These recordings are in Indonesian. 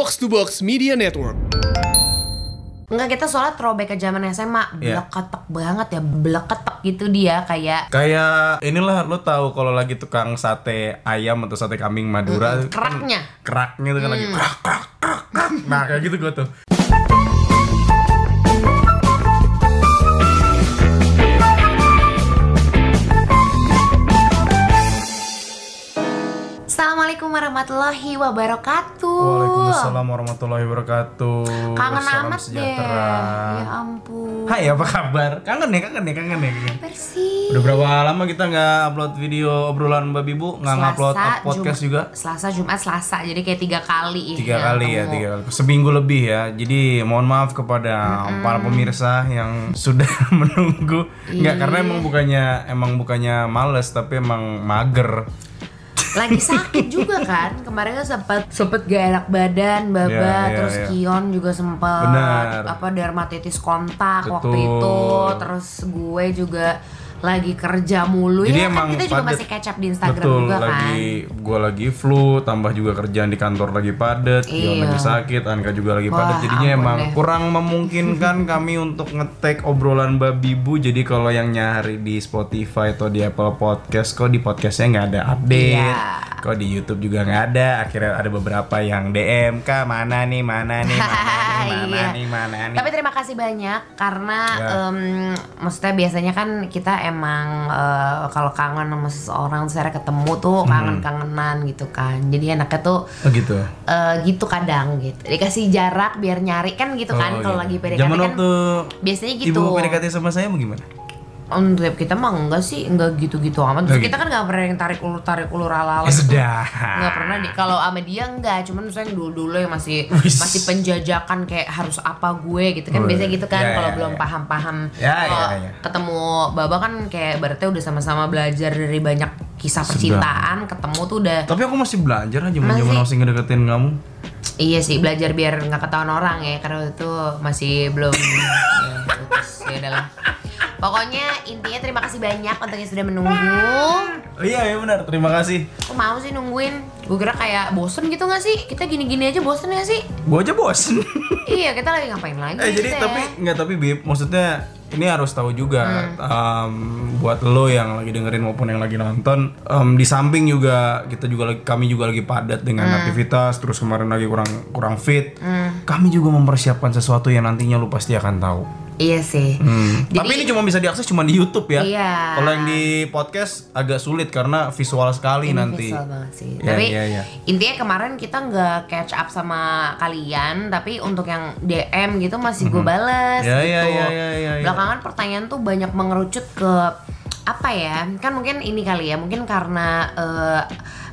Box to Box Media Network. Enggak kita soalnya throwback ke zaman SMA Iya. Bleketek banget ya Bleketek gitu dia kayak Kayak inilah lo tahu kalau lagi tukang sate ayam atau sate kambing Madura Mm, kan keraknya. keraknya tuh kan lagi krak krak krak krak. Nah, kayak gitu gue tuh. Warahmatullahi wabarakatuh Waalaikumsalam warahmatullahi wabarakatuh. Kangen Salam amat sejahtera. deh Ya ampun Hai, apa kabar? Kangen ya, kangen ya, kangen ya. kangen. Bersih Udah berapa lama kita nggak upload video obrolan Mbak Bibu, nggak ngupload up podcast Jum- juga? Selasa, Jumat, Selasa Jadi kayak tiga kali Tiga kali ya, tiga kali. Seminggu lebih ya. Jadi mohon maaf kepada para pemirsa yang sudah menunggu. Nggak karena Iya. emang bukannya emang bukannya males, tapi emang mager. Lagi sakit juga kan Kemarin kan sempet Sempet gak enak badan Baba Iya, iya, Terus iya. Kion juga sempet Benar. Apa dermatitis kontak waktu Betul. itu Terus gue juga lagi kerja mulu Jadi ya emang kan kita juga padet. masih catch up di Instagram Betul, juga lagi kan gua lagi flu, tambah juga kerjaan di kantor lagi padat, Kion Iya. lagi sakit, Anka juga lagi Wah, padat. Jadinya emang deh. kurang memungkinkan kami untuk ngetek obrolan babi bu. Jadi kalau yang nyari di Spotify atau di Apple Podcast, kok di podcastnya nggak ada update. Iya. Kok di YouTube juga nggak ada. Akhirnya ada beberapa yang DM, kak mana nih, mana nih, mana nih, mana Iya. nih, mana nih. Tapi terima kasih banyak karena Ya. em, maksudnya biasanya kan kita emang eh, kalau kangen sama seseorang saya ketemu tuh Hmm. kangen-kangenan gitu kan. Jadi enaknya tuh Oh gitu. eh, gitu kadang gitu. Dikasih jarak biar nyari kan gitu kan Oh, kalau gitu. lagi PDKT Zaman kan waktu biasanya gitu. Ibu PDKT sama saya bagaimana? Untuk kita mah enggak sih, enggak gitu-gitu amat. Terus Oh, kita kan nggak pernah yang tarik ulur tarik ulur ala ala. Ya sudah. nggak pernah deh kalau sama dia enggak cuman misalnya yang dulu dulu yang masih Wis. masih penjajakan kayak harus apa gue gitu kan Oh, biasanya gitu kan ya, kalau ya, belum ya. paham paham Ya, Kalau ya, ya. ketemu baba kan kayak berarti udah sama-sama belajar dari banyak kisah Sudah. percintaan ketemu tuh udah Tapi aku masih belajar aja Masih? masih ngedeketin kamu. iya sih belajar biar nggak ketahuan orang ya karena itu masih belum ya, putus ya udahlah pokoknya intinya terima kasih banyak untuk yang sudah menunggu Oh iya ya benar. Terima kasih. Aku mau sih nungguin Gue kira kayak bosen gitu gak sih? Kita gini-gini aja bosen gak sih? Gua aja bosen. iya kita lagi ngapain lagi eh jadi kita tapi ya? nggak tapi Bib, maksudnya ini harus tahu juga em, buat lo yang lagi dengerin maupun yang lagi nonton em, di samping juga kita juga lagi kami juga lagi padat dengan aktivitas terus kemarin lagi kurang kurang fit kami juga mempersiapkan sesuatu yang nantinya lo pasti akan tahu Iya sih Hmm. Jadi- Tapi ini cuma bisa diakses cuma di YouTube ya. Iya. Kalau yang di podcast agak sulit karena visual sekali Ini nanti. visual banget sih Iya, Tapi iya, iya. intinya kemarin kita nggak catch up sama kalian Tapi untuk yang DM gitu masih gue bales Ya, gitu ya, ya, ya, ya, ya. Belakangan pertanyaan tuh banyak mengerucut ke apa ya kan mungkin ini kali ya mungkin karena eh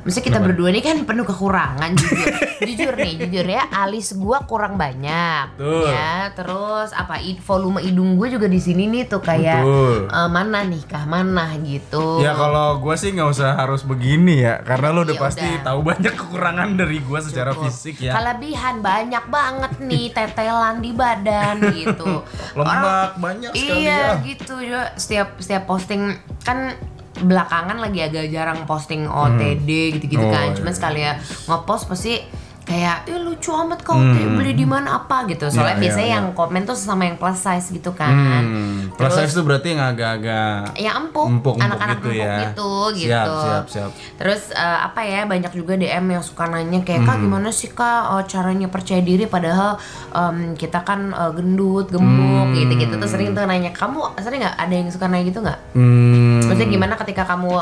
Maksudnya kita berdua ini kan penuh kekurangan jujur Jujur nih, jujur ya Alis gua kurang banyak Betul. Ya, terus apa volume hidung gue juga di sini nih tuh kayak Betul. eh, mana nih kah mana gitu Ya kalau gue sih nggak usah harus begini ya, karena lo udah Ya pasti udah. tahu banyak kekurangan dari gue secara Cukup. fisik ya. Kelebihan banyak banget nih tetelan di badan gitu. Lemak banyak sekali Iya ya. gitu juga setiap setiap posting kan belakangan lagi agak jarang posting OTD gitu-gitu Oh, kan. iya. Cuman sekali ya ngepost pasti kayak eh lucu amat kau beli di mana apa gitu. Soalnya Iya, iya, biasanya iya. yang komen tuh sama yang plus size gitu kan. Hmm, plus Terus- size itu berarti yang agak-agak yang empuk, Empuk-empuk anak-anak gitu empuk ya. gitu, Siap, gitu. siap, siap. Terus eh, apa ya banyak juga DM yang suka nanya kayak Hmm. kak gimana sih kak eh, caranya percaya diri padahal em, kita kan eh, gendut, gemuk, Hmm. gitu-gitu tuh sering tuh nanya kamu sering nggak ada yang suka nanya gitu nggak? Hmm, Maksudnya gimana ketika kamu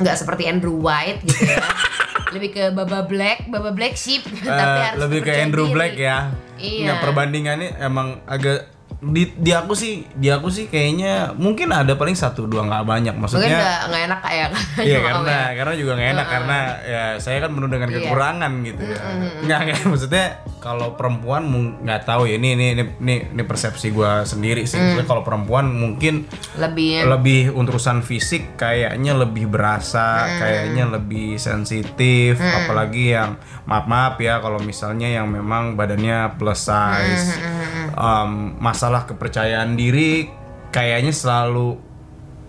nggak seperti Andrew White gitu ya? lebih ke Baba Black, Baba Black Sheep, eh, tapi harus lebih ke Andrew diri. Black ya. Iya. Nggak, perbandingannya emang agak di, di aku sih di aku sih kayaknya mungkin ada paling satu dua nggak banyak Mungkin maksudnya nggak nggak enak kayak Iya sama kamu karena ya. karena juga nggak enak karena ya saya kan penuh dengan Iya. kekurangan gitu ya. Nggak nggak maksudnya kalau perempuan nggak tahu ya ini ini ini ini, ini persepsi gua sendiri sih. Mm. Kalau perempuan mungkin lebih lebih untuk urusan fisik kayaknya lebih berasa, kayaknya lebih sensitif, apalagi yang maaf maaf ya kalau misalnya yang memang badannya plus size, Em, masalah kepercayaan diri kayaknya selalu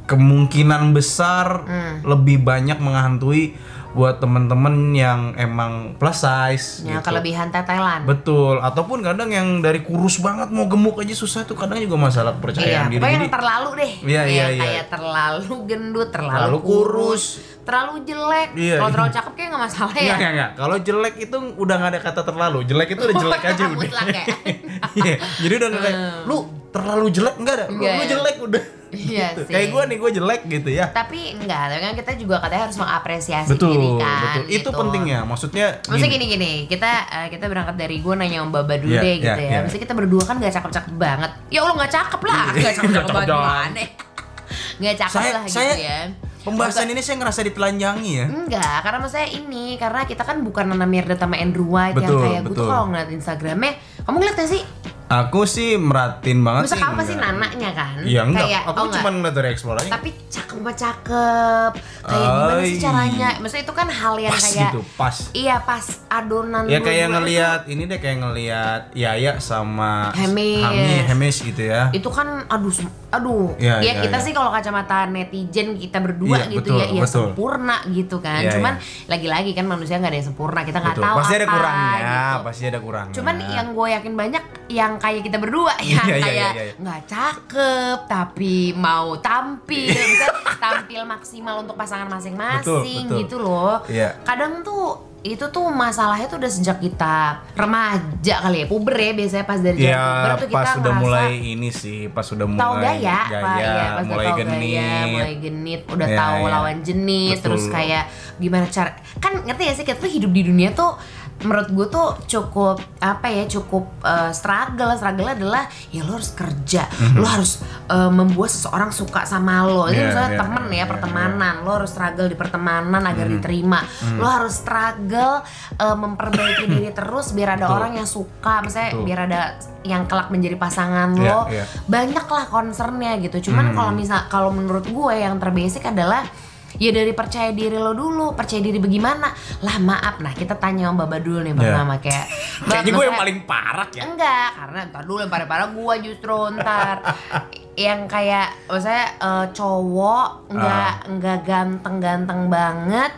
kemungkinan besar lebih banyak menghantui buat temen-temen yang emang plus size Ya, gitu. kelebihan tetelan. Betul, ataupun kadang yang dari kurus banget mau gemuk aja susah tuh kadang juga masalah Iya, kepercayaan diri. pokoknya Jadi yang terlalu deh. Iya, iya, Kayak- iya. Kayak terlalu gendut, terlalu, Terlalu kurus. terlalu jelek. Iya, Kalau iya. terlalu cakep kayak nggak masalah ya. Enggak, enggak. Kalau jelek itu udah nggak ada kata terlalu. Jelek itu udah jelek aja udah. Ya? Iya. Jadi udah nggak kayak lu terlalu jelek enggak ada. Lu, Enggak, lu ya. jelek udah. Iya Gitu. sih. Kayak gue nih, gue jelek gitu ya. Tapi enggak, tapi kan kita juga katanya harus mengapresiasi Betul, diri kan. betul. Itu gitu. pentingnya. Maksudnya Maksudnya gini. gini gini, kita eh, kita berangkat dari gue nanya Om Baba dulu Iya, deh iya, gitu ya. iya. Maksudnya kita berdua kan gak cakep-cakep banget. Ya Allah gak cakep lah, gak cakep-cakep banget gimana? Gak cakep Saya- lah saya- gitu ya. Pembahasan ini saya ngerasa ditelanjangi ya. Enggak, karena maksudnya ini Karena kita kan bukan Nana Mirda sama Andrew White Betul, Yang kayak gue tuh kalau ngeliat Instagramnya Kamu ngeliat gak sih? Aku sih meratin banget Masa sih. apa sih enggak. nananya kan? Iya enggak. Kayak, aku oh cuma ngeliat dari explore aja. Tapi cakep mah cakep Kayak gimana sih caranya? Maksudnya itu kan hal yang pas kayak gitu, pas. Iya pas adonan Ya kayak ngelihat ini deh kayak ngelihat Yaya sama Hemis. Hami, Hemis gitu ya. itu kan aduh aduh Iya, ya iya, kita iya. sih kalau kacamata netizen kita berdua Iya, gitu betul, ya ya betul. sempurna gitu kan Iya, cuman lagi-lagi kan manusia nggak ada yang sempurna kita nggak tahu Pasti ada apa, kurangnya, gitu. pasti ada kurangnya. cuman yang gue yakin banyak yang kayak kita berdua yang Iya, iya, kayak iya, iya. nggak cakep tapi mau tampil tampil maksimal untuk pasangan masing-masing gitu loh Iya. kadang tuh itu tuh masalahnya tuh udah sejak kita remaja kali ya puber ya biasanya pas dari zaman puber Ya tuh kita pas udah mulai ini sih, pas udah mulai tahu gaya, Pak, iya, pas mulai udah genit. gaya, mulai genit, udah Iya, tahu iya. lawan jenis, Betul. terus kayak gimana cara kan ngerti gak sih kita tuh hidup di dunia tuh menurut gue tuh cukup apa ya cukup uh, struggle. Struggle adalah ya lo harus kerja. Lo harus uh, membuat seseorang suka sama lo. Ini Iya, misalnya iya, temen iya, ya iya, pertemanan. lo harus struggle di pertemanan agar diterima. Lo harus struggle uh, memperbaiki diri terus biar ada Betul. orang yang suka. Misalnya Betul. biar ada yang kelak menjadi pasangan Iya, lo. Iya. banyak lah concernnya gitu. Cuman kalau misal kalau menurut gue yang terbasic adalah ya dari percaya diri lo dulu percaya diri bagaimana? Lah maaf. Nah kita tanya sama Baba dulu nih pertama kayak Bab, Kayaknya gue yang paling parah ya. enggak karena ntar dulu yang parah-parah gue justru ntar. Yang kayak maksudnya eh, cowok nggak nggak ganteng-ganteng banget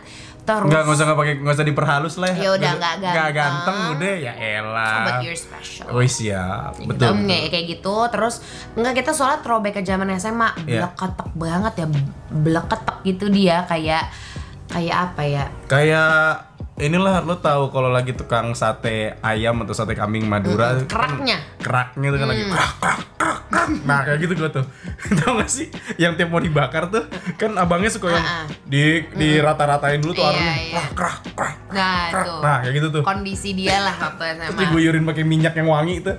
terus Enggak, enggak usah nggak pakai enggak usah diperhalus lah Ya udah, nggak Nggak ganteng. ganteng udah ya elah. but you're special Oh siap, Gitu, betul. ya, kayak gitu terus enggak kita soalnya throwback ke zaman SMA Iya. bleketek banget ya bleketek gitu dia kayak kayak apa ya Kayak inilah lo tahu kalau lagi tukang sate ayam atau sate kambing Madura Mm-mm, keraknya. kan keraknya tuh kan lagi Mm. krak krak krak krak. nah kayak gitu gue tuh tau gak sih yang tiap mau dibakar tuh kan abangnya suka yang Ah-ah. di di rata-ratain dulu tuh Iya, aromanya iya. krak krak krak nah krak. nah kayak gitu tuh kondisi dia lah waktu terus SMA diguyurin pakai minyak yang wangi itu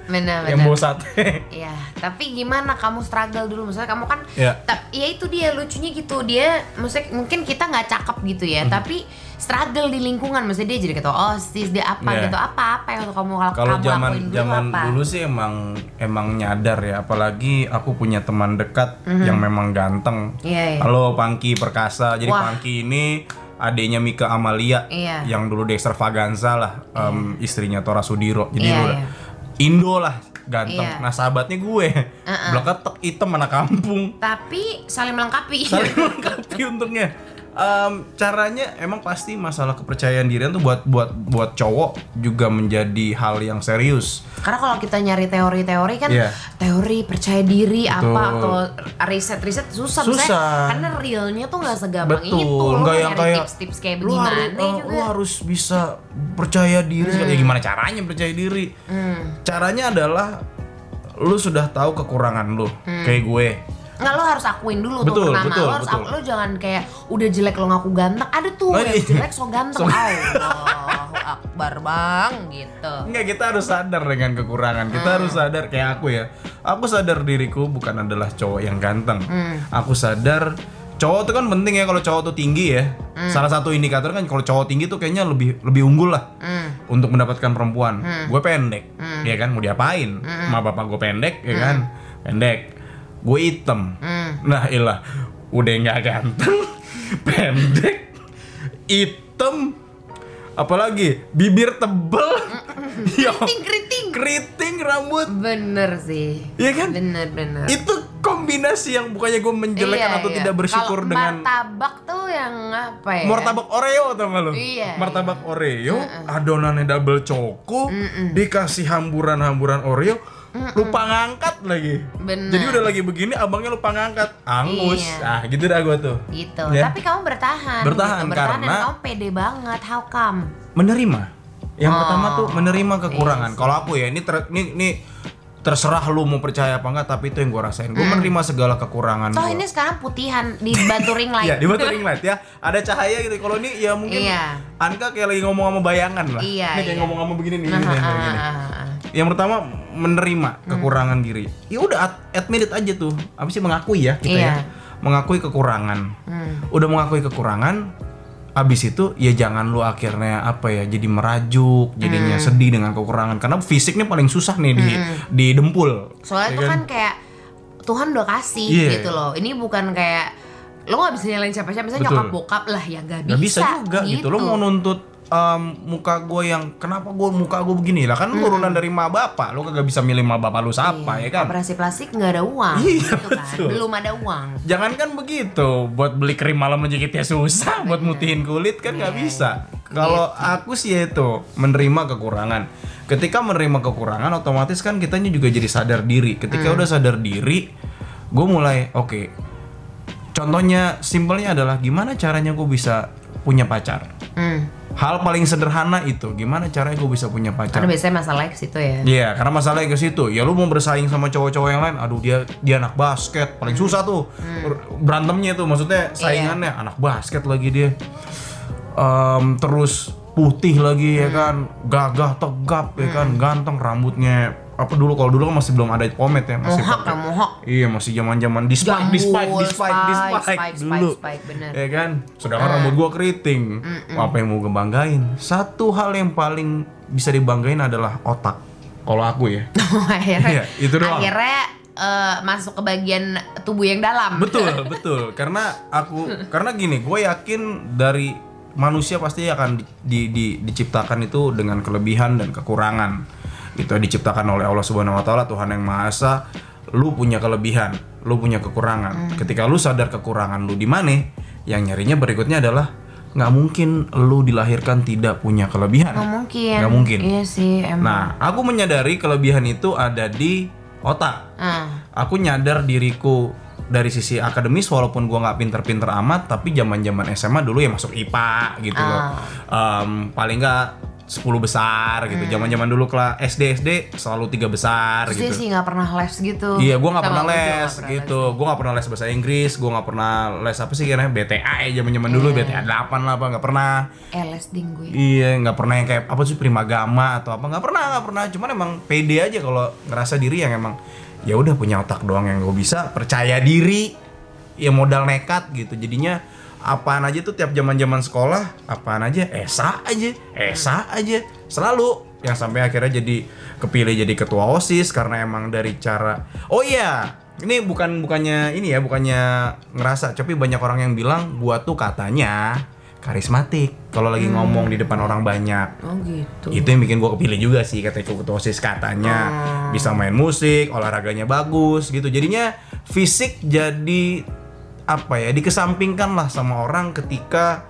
yang bau sate Ya, tapi gimana kamu struggle dulu? Maksudnya kamu kan, Ya. ya itu dia lucunya gitu. Dia, maksudnya mungkin kita nggak cakep gitu ya, tapi struggle di lingkungan. Maksudnya dia jadi ketua osis, dia apa Ya. gitu, apa-apa yang kamu Kalau kamu zaman dulu zaman apa? dulu sih emang emang nyadar ya, apalagi aku punya teman dekat yang memang ganteng. Mhm. Iya. Halo Pangki Perkasa. Jadi Wah. Pangki ini adiknya Mika Amalia Iya. yang dulu di Extravaganza lah, em, istrinya Tora Sudiro. Jadi dulu iya. Indo lah ganteng. Iya. Nah sahabatnya gue, Uh-uh. bleketek hitam anak kampung. Tapi saling melengkapi. Saling melengkapi untungnya. Em, caranya emang pasti masalah kepercayaan diri tuh buat buat buat cowok juga menjadi hal yang serius. Karena kalau kita nyari teori-teori kan Iya. teori percaya diri apa Betul. atau riset-riset susah, Susah. Karena realnya tuh nggak segampang Betul, itu. Nggak mau yang kayak tips-tips kayak lu harus, begimana uh, juga. lu harus bisa percaya diri. Ya gimana caranya percaya diri? Hmm. Caranya adalah lu sudah tahu kekurangan lu. Kayak gue. Nggak lo harus akuin dulu Betul, tuh pertama betul, lo harus betul. aku- lo jangan kayak udah jelek lo ngaku ganteng ada tuh Oh, yang iya. jelek so ganteng So- Allahu akbar bang gitu Enggak, kita harus sadar dengan kekurangan. Kita Hmm. harus sadar kayak aku ya. Aku sadar diriku bukan adalah cowok yang ganteng. Hmm. Aku sadar cowok tuh kan penting ya kalau cowok tuh tinggi ya. Hmm. Salah satu indikator kan kalau cowok tinggi tuh kayaknya lebih lebih unggul lah. Hmm. untuk mendapatkan perempuan. Gue pendek, Hmm. ya kan mau diapain? Ma bapak gue pendek, ya kan pendek. Gue hitam. Hmm. Nah ilah, udah nggak ganteng, pendek, hitam, apalagi bibir tebel, ya keriting keriting keriting rambut, bener sih Iya kan? bener bener itu kombinasi yang bukannya gue menjelekan Iya, atau iya. tidak bersyukur Kalau dengan martabak tuh yang apa ya? martabak Oreo tau gak lo? Iya, martabak Oreo, adonannya double choco, dikasih hamburan-hamburan Oreo, lupa ngangkat lagi. Bener. Jadi udah lagi begini, abangnya lupa ngangkat, angus. Iya. Ah gitu dah gue tuh. gitu. Ya. Tapi kamu bertahan. Bertahan, gitu. bertahan karena- kamu pede banget. How come? Menerima. Yang Oh, pertama tuh menerima kekurangan. yes. Kalau aku ya, ini ter- ini, ini terserah lu mau percaya apa enggak, tapi itu yang gue rasain. Gue menerima segala kekurangan Toh gua. ini sekarang putihan di bantu ring light. Iya, di batu ring light ya. Ada cahaya gitu. Kalau ini ya mungkin Iya. Anka kayak lagi ngomong sama bayangan lah. Iya, Ini kayak iya. ngomong sama begini nih, Ah, gini, ah, kayak gini. Yang pertama menerima Hmm. kekurangan diri. Ya udah ad- admit it aja tuh. Apa sih mengakui ya kita Iya. ya. Mengakui kekurangan. Hmm. Udah mengakui kekurangan, abis itu ya jangan lu akhirnya apa ya jadi merajuk, jadinya Hmm. sedih dengan kekurangan karena fisiknya paling susah nih di di dempul. Soalnya Ya itu kan kayak Tuhan udah kasih Iya. gitu loh. Ini bukan kayak lo gak bisa nyalain siapa-siapa misalnya Betul. nyokap bokap lah ya gak bisa, Gak bisa juga gitu. Lo mau nuntut em, muka gue yang kenapa gue muka gue begini? Lah kan turunan dari ma bapak. Lo kagak bisa milih ma bapak lu siapa ya kan? Operasi plastik nggak ada uang Iya, gitu kan. betul. Belum ada uang. jangan kan begitu buat beli krim malam menjahitnya susah buat mutihin kulit kan nggak Iya, bisa. kalau aku sih ya itu menerima kekurangan. Ketika menerima kekurangan otomatis kan kitanya juga jadi sadar diri. Ketika Hmm. udah sadar diri gue mulai oke. Contohnya simpelnya adalah gimana caranya gue bisa punya pacar? Hmm. Hal paling sederhana itu gimana caranya gue bisa punya pacar Karena biasanya masalahnya ke situ ya. Iya, karena masalahnya ke situ. Ya lu mau bersaing sama cowok-cowok yang lain, aduh dia dia anak basket, paling susah tuh. Berantemnya tuh maksudnya saingannya anak basket lagi dia. Em, terus putih lagi ya kan, gagah tegap ya kan, ganteng rambutnya. Apa dulu kalau dulu kan masih belum ada pomade ya, masih Mohak pakai- kan mohak. Iya, masih zaman-zaman di spike, di spike, di spike, di spike, dulu. spike, bener. Ya kan? Sedangkan rambut gua keriting. Apa yang mau gue banggain? Satu hal yang paling bisa dibanggain adalah otak. Kalau aku ya. akhirnya, Iya, itu doang. akhirnya eh, masuk ke bagian tubuh yang dalam. betul, betul. Karena aku karena gini, gue yakin dari manusia pasti akan di, di- di- diciptakan itu dengan kelebihan dan kekurangan. Itu diciptakan oleh Allah Subhanahu wa taala, Tuhan yang Maha Esa. Lu punya kelebihan, lu punya kekurangan. Ketika lu sadar kekurangan lu di mana, yang nyarinya berikutnya adalah nggak mungkin lu dilahirkan tidak punya kelebihan. Nggak mungkin. Nggak mungkin. Iya sih emang. Nah, aku menyadari kelebihan itu ada di otak Ah, aku nyadar diriku dari sisi akademis walaupun gua nggak pinter-pinter amat tapi zaman-zaman SMA dulu ya masuk IPA gitu loh Em, paling nggak 10 besar gitu zaman-zaman dulu kelas SD SD selalu tiga besar dia gitu sih nggak pernah les gitu. Iya, gua nggak pernah les nggak pernah gitu. Gua nggak pernah les bahasa Inggris, gua nggak pernah les apa sih kira BTA ya zaman-zaman dulu Iya. BTA 8 lah apa nggak pernah. les. Eh les ding gue. Iya, nggak pernah yang kayak apa sih primagama atau apa nggak pernah nggak pernah. Cuman emang pede aja kalau ngerasa diri yang emang ya udah punya otak doang yang gue bisa, percaya diri, ya modal nekat gitu. Jadinya apaan aja tuh tiap zaman zaman sekolah, apaan aja, esa aja, esa aja, selalu. Yang sampai akhirnya jadi kepilih jadi ketua osis karena emang dari cara, oh iya. Ini bukan bukannya ini ya, bukannya ngerasa, tapi banyak orang yang bilang gua tuh katanya karismatik. Kalau lagi ngomong di depan orang banyak. Oh gitu. itu yang bikin gue kepilih juga sih katanya ketua osis katanya bisa main musik olahraganya bagus gitu. Jadinya fisik jadi apa ya dikesampingkan lah sama orang ketika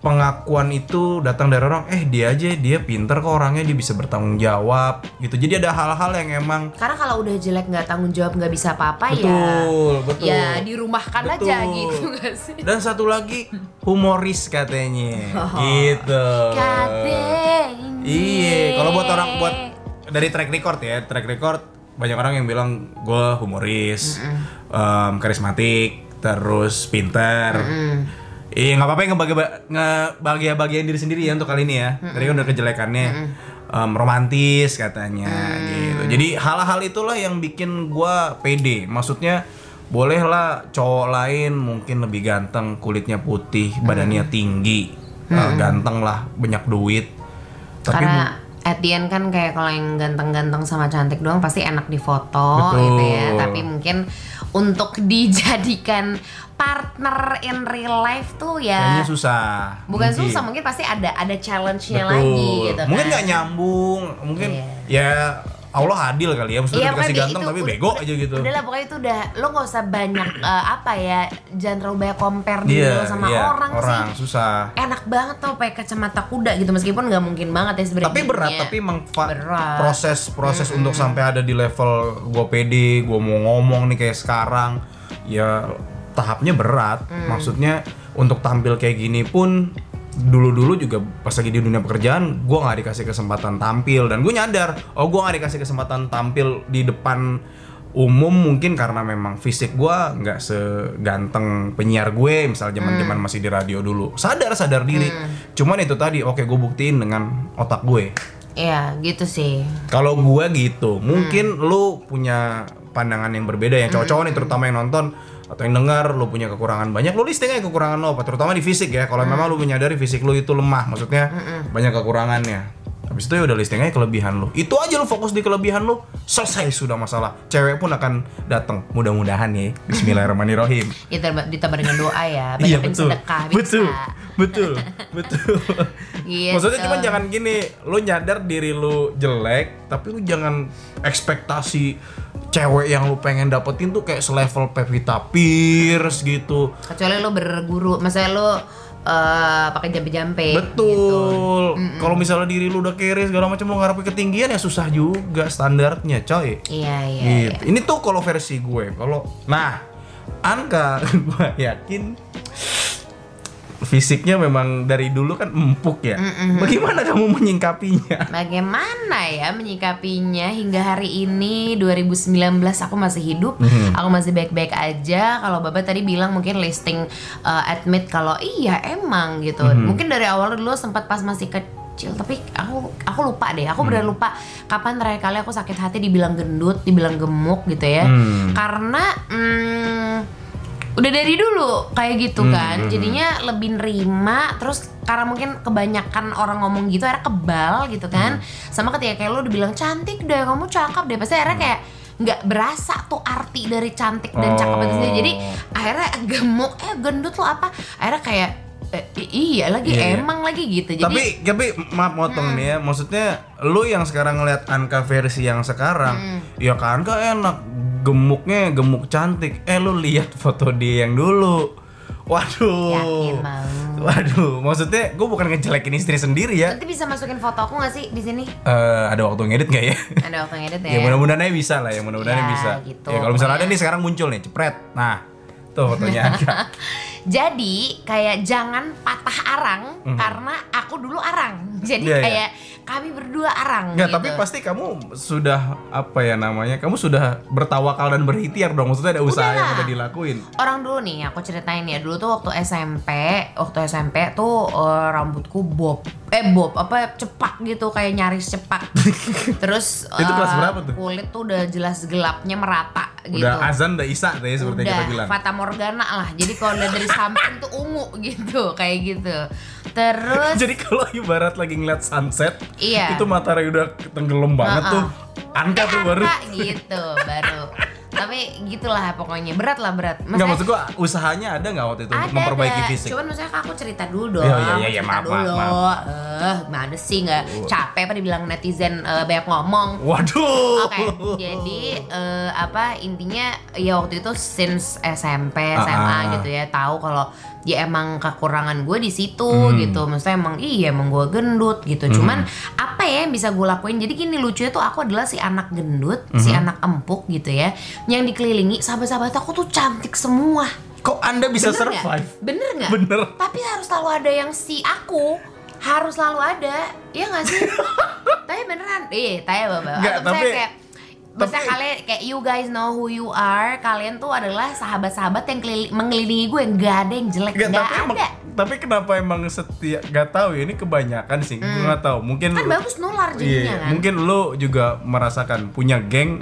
pengakuan itu datang dari orang eh dia aja dia pinter kok orangnya dia bisa bertanggung jawab gitu jadi ada hal-hal yang emang Karena kalau udah jelek nggak tanggung jawab nggak bisa apa-apa ya. betul betul Ya dirumahkan aja Betul. gitu gak sih? dan satu lagi humoris katanya gitu Katanya. Iya, kalau buat orang buat dari track record ya, track record banyak orang yang bilang gue humoris, em, karismatik, terus pinter. Iya nggak apa-apa yang ngebagi ngebahagia-bahagiain diri sendiri ya untuk kali ini ya. Tadi kan udah kejelekannya em, romantis katanya gitu. Jadi hal-hal itulah yang bikin gua pede. Maksudnya bolehlah cowok lain mungkin lebih ganteng, kulitnya putih, badannya tinggi, eh, ganteng lah, banyak duit. Tapi Karena at the end kan kayak kalau yang ganteng-ganteng sama cantik doang pasti enak difoto Betul. gitu ya. Tapi mungkin untuk dijadikan partner in real life tuh ya kayaknya susah. bukan Mungkin. susah mungkin pasti ada ada challenge-nya Betul. lagi gitu Mungkin kan. nggak nyambung, mungkin Iya. ya Allah adil kali ya maksudnya Iya, dikasih ganteng itu tapi udah- bego aja gitu Udah lah pokoknya itu udah lo nggak usah banyak eh, apa ya jangan terlalu banyak compare diri lo sama iya, orang, orang sih. susah Enak banget tuh pakai kacamata kuda gitu meskipun nggak mungkin banget ya sebenarnya. tapi berat tapi emang Berat. proses proses untuk sampai ada di level gue pede gue mau ngomong nih kayak sekarang ya tahapnya berat Mm. maksudnya untuk tampil kayak gini pun dulu-dulu juga pas lagi di dunia pekerjaan gue nggak dikasih kesempatan tampil. Dan gue nyadar oh gue nggak dikasih kesempatan tampil di depan umum mungkin karena memang fisik gue nggak seganteng penyiar gue misal zaman zaman masih di radio dulu. Sadar sadar diri. Cuman itu tadi oke gue buktiin dengan otak gue. Iya gitu sih. kalau gue gitu, mungkin lu punya pandangan yang berbeda yang cowok-cowok nih terutama yang nonton atau yang dengar lu punya kekurangan banyak, lu listing aja kekurangan lo apa terutama di fisik ya. Kalau memang lu menyadari fisik lu itu lemah, maksudnya banyak kekurangannya. Habis itu ya udah listing aja kelebihan lu. Itu aja lu fokus di kelebihan lu, selesai sudah masalah. Cewek pun akan datang. Mudah-mudahan ya. Bismillahirrahmanirrahim. Ya ditambah, dengan doa ya. Iya betul. sedekah. Betul. Betul. Betul. Gitu. Maksudnya cuman jangan gini, lu nyadar diri lu jelek, tapi lu jangan ekspektasi cewek yang lu pengen dapetin tuh kayak selevel Pevita Pierce gitu. Kecuali lo berguru, maksudnya lo eh, pakai jampe-jampe. Gitu. Betul. Kalau misalnya diri lu udah kere segala macam lu ngarepin ketinggian ya susah juga standarnya, coy. Iya iya. iya. Gitu. Ini tuh kalau versi gue. Kalau nah, Anka gue yakin fisiknya memang dari dulu kan empuk ya. Bagaimana kamu menyingkapinya? Bagaimana ya menyikapinya hingga hari ini 2019 aku masih hidup, Mhm. aku masih baik-baik aja. Kalau Baba tadi bilang mungkin listing uh, admit kalau iya emang gitu. Mhm. Mungkin dari awal dulu sempat pas masih kecil tapi aku aku lupa deh. Aku Mhm. benar lupa kapan terakhir kali aku sakit hati dibilang gendut, dibilang gemuk gitu ya. Hmm. Karena hmm, udah dari dulu kayak gitu Hmm, kan. jadinya lebih nerima terus karena mungkin kebanyakan orang ngomong gitu akhirnya kebal gitu kan. Hmm. sama ketika kayak lo dibilang cantik deh kamu cakep deh. Pasti akhirnya kayak nggak berasa tuh arti dari cantik dan cakep itu sendiri. Jadi Oh. akhirnya gemuk eh gendut lo apa? Akhirnya kayak eh, iya lagi Iya, iya. emang lagi gitu. Jadi tapi tapi maaf motong nih ya, maksudnya lu yang sekarang ngeliat Anka versi yang sekarang, ya kan Anka enak, gemuknya gemuk cantik. Eh lu lihat foto dia yang dulu. Waduh. Yakin mau. Waduh, maksudnya gue bukan ngejelekin istri sendiri ya. nanti bisa masukin foto aku nggak sih di sini Eh, ada waktu ngedit nggak ya? ada waktu ngedit ya ya mudah-mudahan aja bisa lah ya, mudah-mudahan Ya, bisa. gitu. Ya kalau misalnya ada nih sekarang muncul nih, cepret. Nah, tuh fotonya Anka. Jadi kayak jangan patah arang karena aku dulu arang. Jadi Mhm. Iya, kayak kami berdua arang. Enggak, gitu. tapi pasti kamu sudah apa ya namanya? Kamu sudah bertawakal dan berikhtiar dong. Maksudnya ada usaha yang lah. udah dilakuin. orang dulu nih aku ceritain ya dulu tuh waktu SMP, waktu SMP tuh eh, rambutku bob, eh bob apa cepak gitu kayak nyaris cepak. Terus Itu kelas eh, berapa tuh? Kulit tuh udah jelas gelapnya merata gitu. Udah azan udah isa tuh ya seperti yang kita udah bilang. fata morgana lah jadi kalau udah dari samping tuh ungu gitu kayak gitu terus Jadi kalau ibarat lagi ngeliat sunset, Iya. itu matahari udah tenggelam banget Heeh. tuh. Anka tuh baru. Angka gitu baru tapi gitulah pokoknya berat lah berat Enggak maksud gua usahanya ada nggak waktu itu untuk memperbaiki ada. fisik? Cuman maksudnya aku cerita dulu dong. Iya, iya, iya, iya, cerita maaf, maaf, dulu. maaf. Eh, mana sih nggak capek apa dibilang netizen eh, banyak ngomong. Waduh. Oke, jadi eh, apa intinya ya waktu itu since SMP, SMA Ah, ah. gitu ya tahu kalau ya emang kekurangan gue di situ Hmm. gitu. Maksudnya emang iya emang gue gendut gitu. Cuman apa ya yang bisa gue lakuin? Jadi gini lucunya tuh aku adalah si anak gendut, si Hmm. anak empuk gitu ya, yang dikelilingi sahabat-sahabat aku tuh cantik semua. Kok Anda bisa Bener survive? Bener nggak? Bener. Tapi harus selalu ada yang si aku harus selalu ada, iya nggak sih? tapi beneran, eh, tanya bapak. Atau tapi- kayak, misalnya tapi- kalian kayak you guys know who you are, kalian tuh adalah sahabat-sahabat yang kelili- mengelilingi gue, nggak ada yang jelek, nggak tapi emang ada. tapi kenapa emang setiap nggak tahu ya ini kebanyakan sih. Gue nggak tahu. Mungkin Kan lu- bagus nular jadinya Iya, kan. mungkin lu juga merasakan punya geng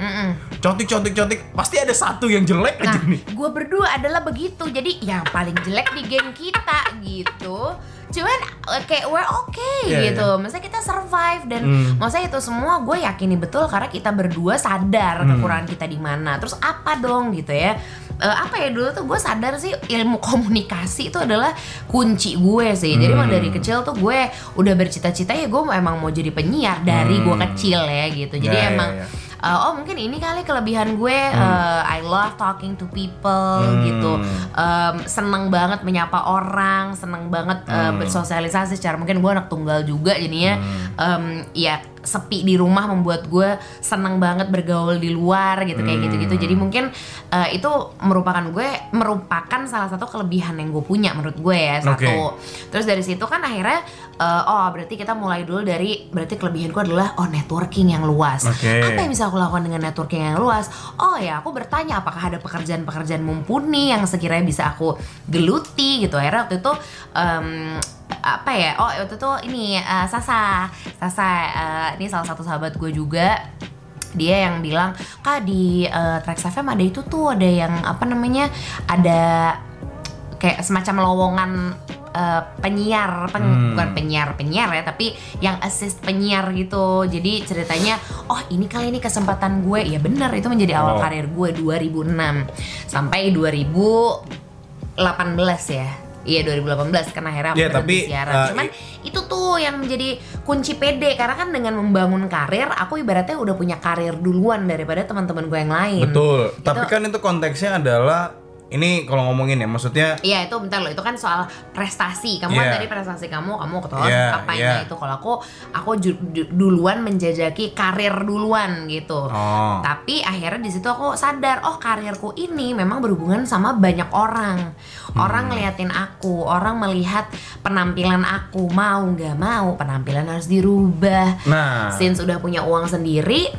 cantik cantik cantik pasti ada satu yang jelek Nah, aja nih. gue berdua adalah begitu. Jadi yang paling jelek di geng kita gitu cuman eh, kayak we're okay Iya, gitu maksudnya kita survive dan Hmm. maksudnya itu semua gue yakini betul karena kita berdua sadar Hmm. kekurangan kita di mana terus apa dong gitu ya Eh, apa ya dulu tuh gue sadar sih ilmu komunikasi itu adalah kunci gue sih jadi emang Hmm. dari kecil tuh gue udah bercita-cita ya gue emang mau jadi penyiar dari gue Hmm. kecil ya gitu jadi Ya, ya, emang ya. Uh, oh mungkin ini kali kelebihan gue uh, I love talking to people Hmm. gitu um, seneng banget menyapa orang seneng banget uh, Hmm. bersosialisasi secara mungkin gue anak tunggal juga jadinya um, ya sepi di rumah membuat gue seneng banget bergaul di luar gitu kayak Hmm. gitu-gitu jadi mungkin uh, itu merupakan gue merupakan salah satu kelebihan yang gue punya menurut gue ya satu terus dari situ kan akhirnya uh, oh berarti kita mulai dulu dari berarti kelebihanku adalah oh networking yang luas Oke. apa yang bisa aku lakukan dengan networking yang luas? Oh ya, aku bertanya apakah ada pekerjaan-pekerjaan mumpuni yang sekiranya bisa aku geluti gitu. Akhirnya waktu itu em, apa ya? Oh waktu itu ini eh, Sasa, Sasa eh, ini salah satu sahabat gue juga dia yang bilang kak di uh, Trax FM ada itu tuh ada yang apa namanya ada kayak semacam lowongan uh, penyiar pen- Hmm. bukan penyiar penyiar ya tapi yang assist penyiar gitu jadi ceritanya oh ini kali ini kesempatan gue ya bener itu menjadi awal Oh. karir gue 2006 sampai 2018 ya Iya 2018 kan akhirnya aku Iya, berhenti tapi, siaran. uh, Cuman itu tuh yang menjadi kunci PD karena kan dengan membangun karir aku ibaratnya udah punya karir duluan daripada teman-teman gue yang lain. Betul. Itu- Tapi kan itu konteksnya adalah ini kalau ngomongin ya maksudnya Iya itu bentar loh itu kan soal prestasi. Kamu kan Iya. tadi prestasi kamu kamu ketua Iya, apa iya. itu. Kalau aku aku ju- ju- duluan menjajaki karir duluan gitu. Oh. tapi akhirnya di situ aku sadar oh karirku ini memang berhubungan sama banyak orang. Orang ngeliatin aku orang melihat penampilan aku. Mau nggak mau penampilan harus dirubah. Nah, since udah punya uang sendiri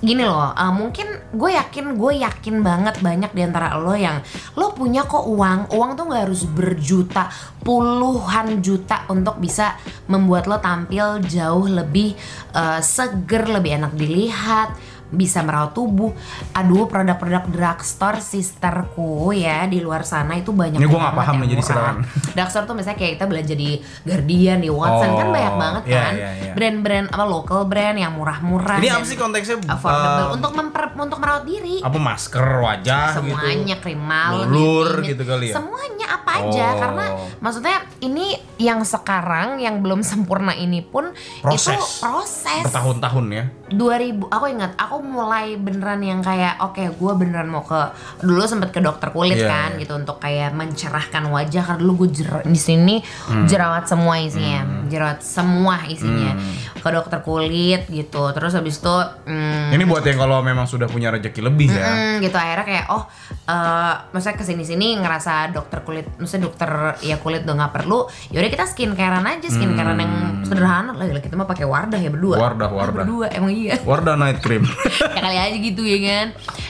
gini loh uh, mungkin gue yakin gue yakin banget banyak di antara lo yang lo punya kok uang. Uang tuh nggak harus berjuta puluhan juta untuk bisa membuat lo tampil jauh lebih uh, seger lebih enak dilihat bisa merawat tubuh aduh produk-produk drugstore sisterku ya di luar sana itu banyak Ini nggak banget paham nih, jadi silakan. drugstore tuh misalnya kayak kita belanja di Guardian di Watson kan Oh, banyak banget iya, kan iya, iya. brand-brand apa local brand yang murah-murah ini apa sih konteksnya? affordable Eh, untuk memper untuk merawat diri apa masker wajah semuanya gitu? krim malam ini, gitu kali ya? semuanya apa aja Oh. karena maksudnya ini yang sekarang yang belum sempurna ini pun itu Proses. proses Bertahun-tahun ya. 2000 aku ingat aku mulai beneran yang kayak oke gue beneran mau ke dulu sempet ke dokter kulit Iya, kan iya. gitu untuk kayak mencerahkan wajah karena dulu gue jer- di sini Hmm. jerawat semua isinya jerawat semua isinya Hmm. Ke dokter kulit gitu terus habis itu mm, Ini buat yang kalau memang sudah punya rezeki lebih ya. Mm, gitu akhirnya kayak oh eh maksudnya ke sini sini ngerasa dokter kulit maksudnya dokter ya kulit udah nggak perlu yaudah kita skincarean aja skincarean yang sederhana lah kita mah pakai wardah ya berdua Hmm. Wardah, Ah, Wardah. berdua emang iya Wardah night cream. ya kali aja gitu ya kan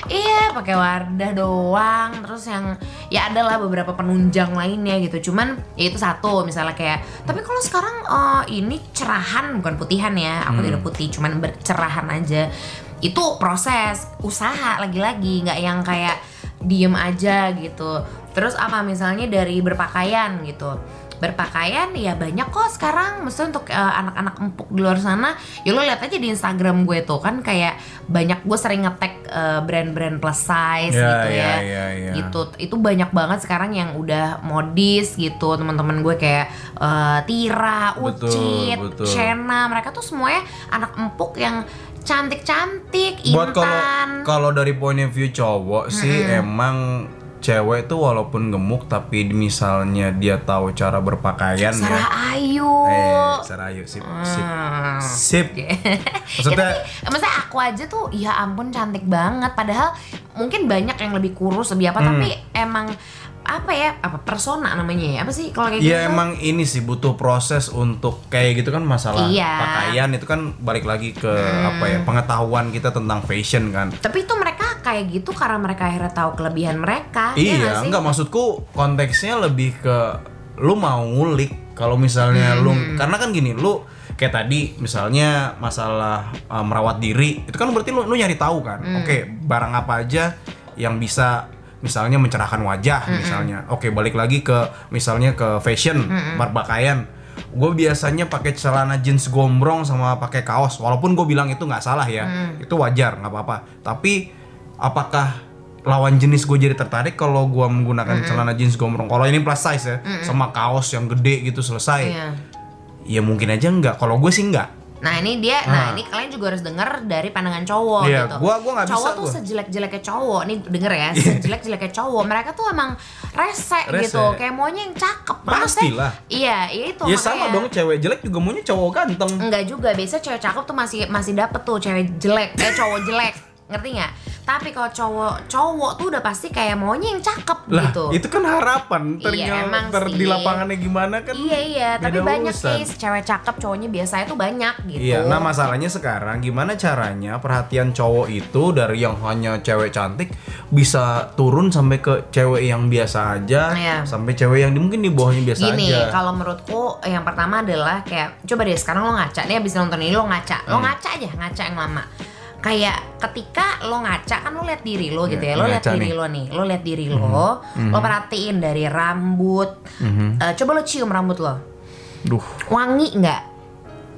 iya pakai wardah doang terus yang ya adalah beberapa penunjang lainnya gitu cuman ya itu satu misalnya kayak tapi kalau sekarang eh, ini cerahan bukan putihan ya aku tidak putih cuman bercerahan aja. Itu proses usaha lagi-lagi nggak yang kayak diem aja gitu. Terus apa misalnya dari berpakaian gitu berpakaian ya banyak kok sekarang. Maksudnya untuk eh, anak-anak empuk di luar sana ya lo lihat aja di Instagram gue tuh kan kayak banyak gue sering ngetek eh, brand-brand plus size Ya, gitu ya, ya, ya, ya. gitu. Itu banyak banget sekarang yang udah modis gitu. Teman-teman gue kayak eh, Tira, Betul, Ucit, betul. Shena mereka tuh semuanya anak empuk yang cantik-cantik, buat kalau intan. kalau dari point of view cowok sih emang cewek tuh walaupun gemuk tapi misalnya dia tahu cara berpakaian ya. Sarah Ayu Eh, Sarayu sip sip. Hmm. Sip. Ya, Maksudnya tapi, maksudnya aku aja tuh ya ampun cantik banget padahal mungkin banyak yang lebih kurus lebih apa Hmm. tapi emang apa ya apa persona namanya ya apa sih kalau kayak gitu Ya emang ini sih butuh proses untuk kayak gitu kan masalah Iya. Hmm. pakaian itu kan balik lagi ke apa ya pengetahuan kita tentang fashion kan. tapi itu mereka kayak gitu karena mereka akhirnya tahu kelebihan mereka ya Iya, sih? enggak maksudku konteksnya lebih ke lu mau ngulik kalau misalnya lu Hmm. karena kan gini, lu kayak tadi misalnya masalah uh, merawat diri, itu kan berarti lu lu nyari tahu kan. Hmm. Oke, barang apa aja yang bisa misalnya mencerahkan wajah Hmm, misalnya. Oke, balik lagi ke misalnya ke fashion, Hmm, berpakaian. gue biasanya pakai celana jeans gombrong sama pakai kaos walaupun gue bilang itu nggak salah ya. Hmm. itu wajar nggak apa-apa. Tapi apakah lawan jenis gue jadi tertarik kalau gue menggunakan celana jeans gombrong? Kalau ini plus size ya sama kaos yang gede gitu selesai. Iya. ya mungkin aja nggak. Kalau gue sih nggak Nah ini dia, nah ini kalian juga harus denger dari pandangan cowok Iya, gitu. gua- gua bisa Cowok tuh gua. sejelek-jeleknya cowok, nih denger ya, sejelek-jeleknya cowok. Mereka tuh emang rese, Rese. gitu, kayak maunya yang cakep. Pastilah. Iya, iya itu. ya sama makanya. dong cewek jelek juga maunya cowok ganteng Enggak juga, biasa cewek cakep tuh masih masih dapet tuh cewek jelek, eh cowok jelek, ngerti nggak? Tapi kalau cowok cowok tuh udah pasti kayak maunya yang cakep lah gitu. itu kan harapan Iya, Ternyata emang ter sih. di lapangannya gimana kan Iya iya, tapi banyak urusan. case cewek cakep cowoknya biasanya tuh banyak gitu. Iya, nah masalahnya sekarang gimana caranya perhatian cowok itu dari yang hanya cewek cantik bisa turun sampai ke cewek yang biasa aja, Iya. sampai cewek yang mungkin di bawahnya biasa Gini, aja. kalau menurutku yang pertama adalah kayak coba deh sekarang lo ngaca nih abis nonton ini lo ngaca, Hmm. lo ngaca aja ngaca yang lama. Kayak ketika lo ngaca kan lo lihat diri lo gitu Iya, ya, lo lihat diri nih. Hmm. lo nih, lo lihat diri lo, lo perhatiin dari rambut, Eh, coba lo cium rambut lo, Duh, wangi nggak?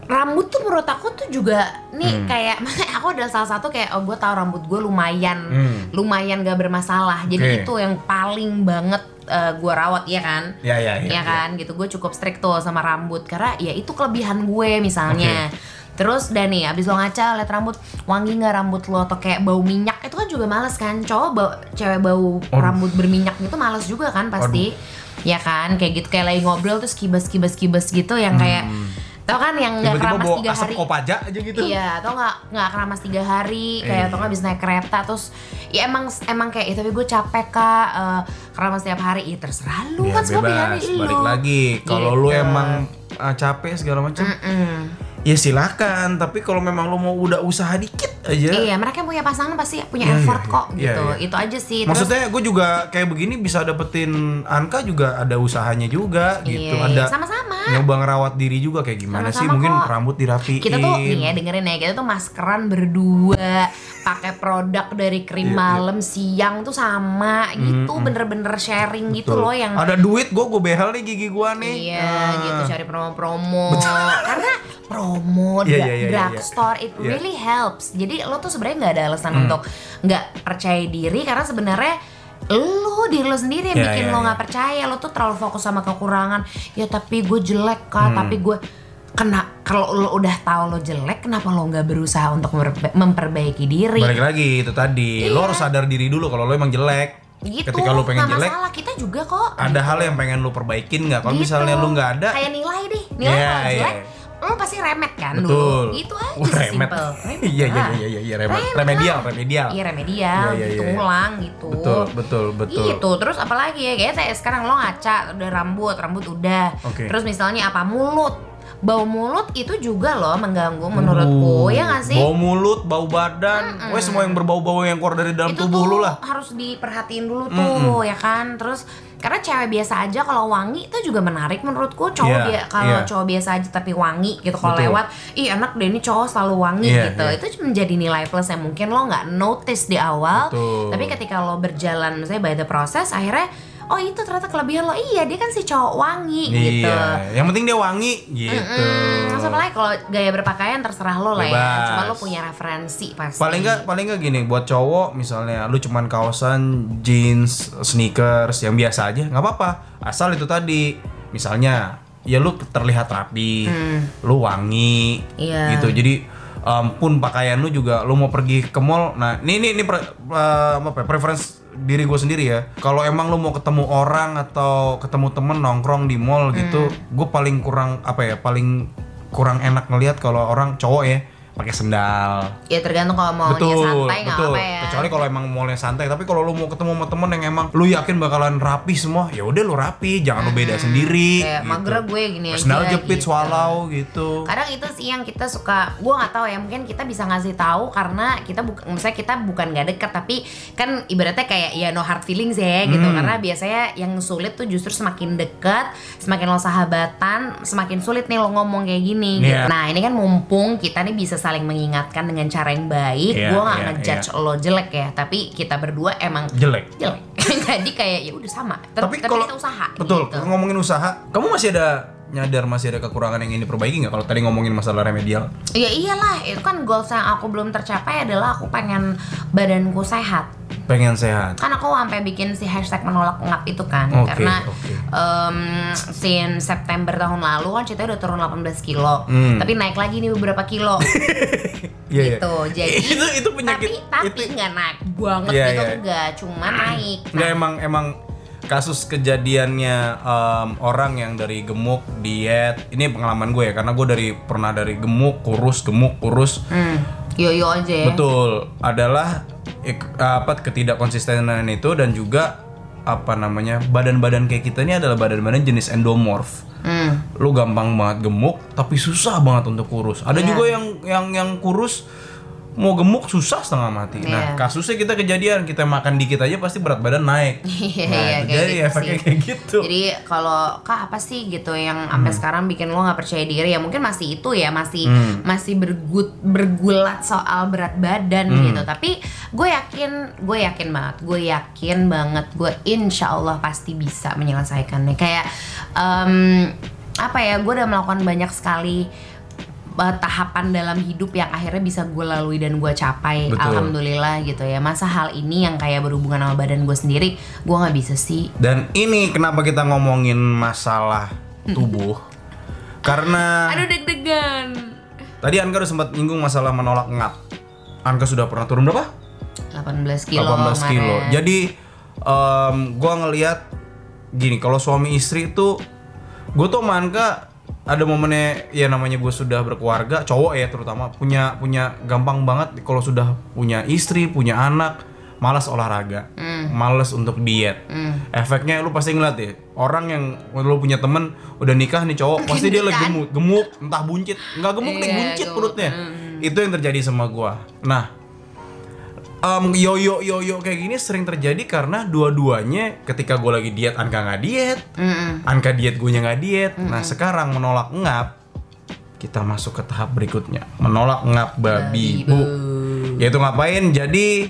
Rambut tuh menurut aku tuh juga Hmm. nih kayak aku adalah salah satu kayak oh gue tahu rambut gue lumayan Hmm. lumayan gak bermasalah jadi Oke. itu yang paling banget gue rawat ya kan ya ya ya. ya kan gitu gue cukup strict tuh sama rambut karena ya itu kelebihan gue misalnya terus dan nih abis lo ngaca liat rambut wangi nggak rambut lo atau kayak bau minyak itu kan juga males kan cowok bau, cewek bau rambut berminyak gitu males juga kan pasti ya kan kayak gitu kayak lagi ngobrol terus kibas kibas kibas gitu yang kayak tau kan yang nggak Hmm. Keramas tiga asap hari kopaja aja gitu. Iya, atau nggak nggak keramas tiga hari, kayak Iya. atau nggak bisa naik kereta, terus ya emang emang kayak "Ih, tapi gue capek kak eh, keramas tiap hari, ya terserah lu Ya, kan semua pilihan bebas, lu. balik lagi. Kalau lu Gitu. emang uh, capek segala macam, Mm. Ya silakan. Tapi kalau memang lu mau udah usaha dikit aja. Iya, mereka yang punya pasangan pasti punya Iya, effort iya, kok iya, gitu. iya. Itu aja sih. Terus- Maksudnya gue juga kayak begini bisa dapetin Anka juga ada usahanya juga gitu. Iya, Ada iya, sama-sama. nyoba ngerawat diri juga kayak gimana sih? Sama-sama Mungkin kok. rambut dirapiin. kita tuh nih ya dengerin ya kita tuh maskeran berdua pakai produk dari krim Iya, iya. malam siang tuh sama gitu bener-bener sharing gitu Betul. loh yang ada duit gue gue behel nih gigi gue nih. Iya Ah. gitu cari promo-promo karena promo Iya, dra- iya, iya, iya, drugstore it Iya. really helps jadi lo tuh sebenarnya nggak ada alasan Hmm. untuk nggak percaya diri karena sebenarnya lo diri lo sendiri yang Iya, bikin iya, lo iya. nggak percaya lo tuh terlalu fokus sama kekurangan ya tapi gue jelek kak Hmm. tapi gue kena kalau lo udah tahu lo jelek kenapa lo nggak berusaha untuk memperba- memperbaiki diri Balik lagi itu tadi, lo harus sadar diri dulu kalau lo emang jelek. Iya. gitu Ketika lo pengen jelek, masalah kita juga kok ada hal yang pengen lo perbaikin nggak? Kalau Gitu. misalnya lo nggak ada, kayak nilai deh nilai Iya, kalau jelek iya. Lo pasti remet kan betul. dulu gitu aja Wah, remet. simple Iya iya iya iya iya remet. Remet Remedial, lah. remedial. iya remedial Iya, iya, gitu iya. ngulang gitu Betul, betul, betul. Gitu, terus apalagi ya kayak saya sekarang lo ngaca udah rambut, rambut udah. Oke. Terus misalnya apa mulut, bau mulut itu juga loh mengganggu menurutku, ya nggak sih? Bau mulut, bau badan, wes semua yang berbau-bau yang keluar dari dalam itu tubuh lu lah. harus diperhatiin dulu tuh ya kan terus karena cewek biasa aja kalau wangi itu juga menarik menurutku cowok Iya, dia kalau iya. cowok biasa aja tapi wangi gitu kalau lewat ih enak deh ini cowok selalu wangi Iya, gitu iya. itu menjadi nilai plus yang mungkin lo nggak notice di awal Betul. tapi ketika lo berjalan misalnya by the process akhirnya oh itu ternyata kelebihan lo iya dia kan si cowok wangi gitu Iya, yang penting dia wangi gitu. Hmm, sebenarnya kalau gaya berpakaian terserah lo lah ya Bebas. cuma lo punya referensi pasti Paling nggak paling nggak gini buat cowok misalnya lu cuman kaosan, jeans, sneakers yang biasa aja nggak apa-apa. Asal itu tadi misalnya ya lu terlihat rapi, lu wangi Hmm. Iya. gitu. Jadi um, pun pakaian lu juga lu mau pergi ke mall. Nah, ini ini ini pre- uh, apa ya, preference diri gue sendiri ya. Kalau emang lu mau ketemu orang atau ketemu temen nongkrong di mall gitu, Hmm. gue paling kurang apa ya, paling kurang enak ngelihat kalau orang cowok ya pakai sendal. ya tergantung kalau maunya betul, santai nggak betul. apa ya Kecuali kalau emang mallnya santai, tapi kalau lu mau ketemu sama temen yang emang lu yakin bakalan rapi semua, ya udah lu rapi, jangan lu beda sendiri. kayak gitu. mager gue gini aja Sendal jepit, gitu. swallow gitu. kadang itu sih yang kita suka gue nggak tahu ya mungkin kita bisa ngasih tahu karena kita bukan misalnya kita bukan nggak deket tapi kan ibaratnya kayak ya no hard feelings ya gitu Hmm. karena biasanya yang sulit tuh justru semakin deket semakin lo sahabatan semakin sulit nih lo ngomong kayak gini gitu. Iya. nah ini kan mumpung kita nih bisa saling mengingatkan dengan cara yang baik. Iya, gue nggak iya, ngejudge lo jelek ya tapi kita berdua emang Jelek. jelek. Jadi kayak ya udah sama. Tet- tapi tapi, kalau kita usaha betul gitu. ngomongin usaha kamu masih ada nyadar masih ada kekurangan yang ingin diperbaiki nggak? Kalau tadi ngomongin masalah remedial. Ya iyalah itu kan goals yang aku belum tercapai adalah aku pengen badanku sehat pengen sehat kan aku sampai bikin si hashtag menolak ngap itu kan Oke, karena oke. em, since September tahun lalu kan ceritanya udah turun 18 kilo Hmm. tapi naik lagi nih beberapa kilo Iya, iya. gitu jadi itu itu penyakit tapi tapi itu nggak naik banget Iya, gitu iya. enggak cuma naik nggak emang emang kasus kejadiannya em, orang yang dari gemuk diet ini pengalaman gue ya karena gue dari pernah dari gemuk kurus gemuk kurus hmm, yo-yo aja ya betul adalah ik- apa ketidakkonsistenan itu dan juga apa namanya badan-badan kayak kita ini adalah badan-badan jenis endomorph hmm. lu gampang banget gemuk tapi susah banget untuk kurus ada Iya. juga yang yang yang kurus mau gemuk susah setengah mati nah Iya. kasusnya kita kejadian kita makan dikit aja pasti berat badan naik Iya, nah, iya, itu kayak jadi gitu efeknya sih. kayak gitu Jadi kalau kak apa sih gitu yang sampai sekarang bikin lo nggak percaya diri ya mungkin masih itu ya masih masih bergut bergulat soal berat badan gitu. Tapi gue yakin gue yakin banget gue yakin banget gue insya Allah pasti bisa menyelesaikannya. Kayak em, apa ya gue udah melakukan banyak sekali eh, tahapan dalam hidup yang akhirnya bisa gue lalui dan gue capai Betul. alhamdulillah gitu ya masa hal ini yang kayak berhubungan sama badan gue sendiri gue nggak bisa sih dan ini kenapa kita ngomongin masalah tubuh karena Aduh deg-degan. tadi Anka udah sempat nyinggung masalah menolak ngap Anka sudah pernah turun berapa 18 kilo 18 kilo. kemarin. Jadi em, gua ngelihat gini, kalau suami istri itu gue tuh sama Anka ada momennya ya namanya gue sudah berkeluarga, cowok ya terutama punya punya gampang banget kalau sudah punya istri, punya anak, malas olahraga, malas untuk diet. Efeknya lu pasti ngeliat ya, orang yang lu punya temen udah nikah nih cowok, pasti dia lagi gemuk, gemuk, entah buncit, nggak gemuk nih Iya, buncit gemuk. perutnya. Itu yang terjadi sama gua. Nah, Em, yoyo yoyo kayak gini sering terjadi karena dua-duanya ketika gue lagi diet Anka nggak diet, Mm-mm. Anka diet gue nggak diet. Nah sekarang menolak ngap, kita masuk ke tahap berikutnya menolak ngap babi bu. Yaitu ngapain? Jadi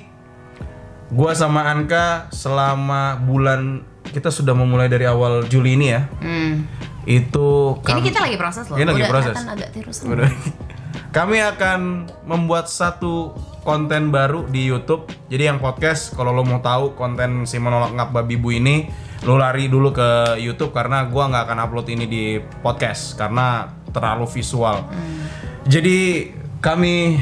gue sama Anka selama bulan kita sudah memulai dari awal Juli ini ya. Hmm. Itu Ini kami- kita lagi proses loh. Ini lagi proses. agak. Kami akan membuat satu konten baru di YouTube. Jadi yang podcast, kalau lo mau tahu konten si menolak ngap babi bu ini, lo lari dulu ke YouTube karena gua nggak akan upload ini di podcast karena terlalu visual. Jadi kami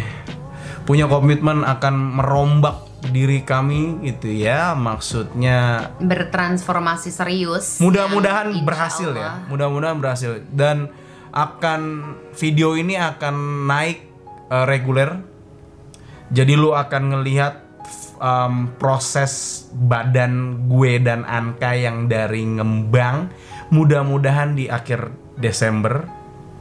punya komitmen akan merombak diri kami gitu ya. Maksudnya Bertransformasi serius. mudah-mudahan berhasil Allah. ya mudah-mudahan berhasil dan akan video ini akan naik eh, reguler. Jadi lu akan ngelihat um, proses badan gue dan Anka yang dari ngembang mudah-mudahan di akhir Desember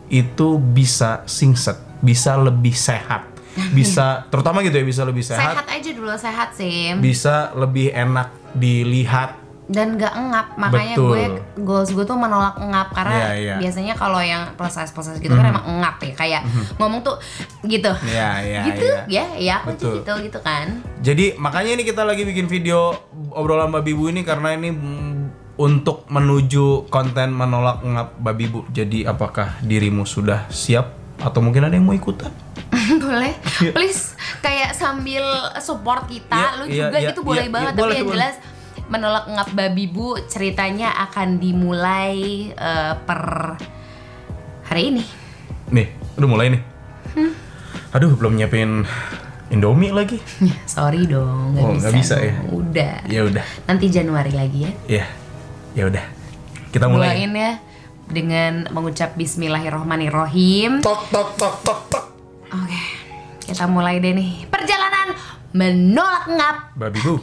itu bisa singset bisa lebih sehat. Bisa terutama gitu ya bisa lebih sehat, Sehat aja dulu sehat sih. bisa lebih enak dilihat Dan gak ngap. Makanya Betul. gue goals gue tuh menolak ngap karena Iya, iya. biasanya kalau yang proses-proses gitu kan emang ngap ya kayak ngomong tuh gitu. Iya, iya, gitu iya. ya, ya aku Betul. gitu gitu kan. Jadi makanya ini kita lagi bikin video obrolan babi bu ini karena ini mm, untuk menuju konten menolak ngap babi bu. Jadi apakah dirimu sudah siap atau mungkin ada yang mau ikutan? boleh please kayak sambil support kita Iya, lu iya, juga iya, gitu boleh iya, banget iya, tapi boleh, yang boleh. Menolak ngap babi bu ceritanya akan dimulai eh, per hari ini Nih, udah mulai nih. Hmm. Aduh, belum nyiapin Indomie lagi. sorry dong nggak Oh, bisa, nggak bisa ya? udah Ya udah. nanti Januari lagi ya Ya. Ya udah. Kita mulai. doain ya dengan mengucap Bismillahirrohmanirrohim Tok tok tok tok tok. oke kita mulai deh nih perjalanan menolak ngap Babi bu.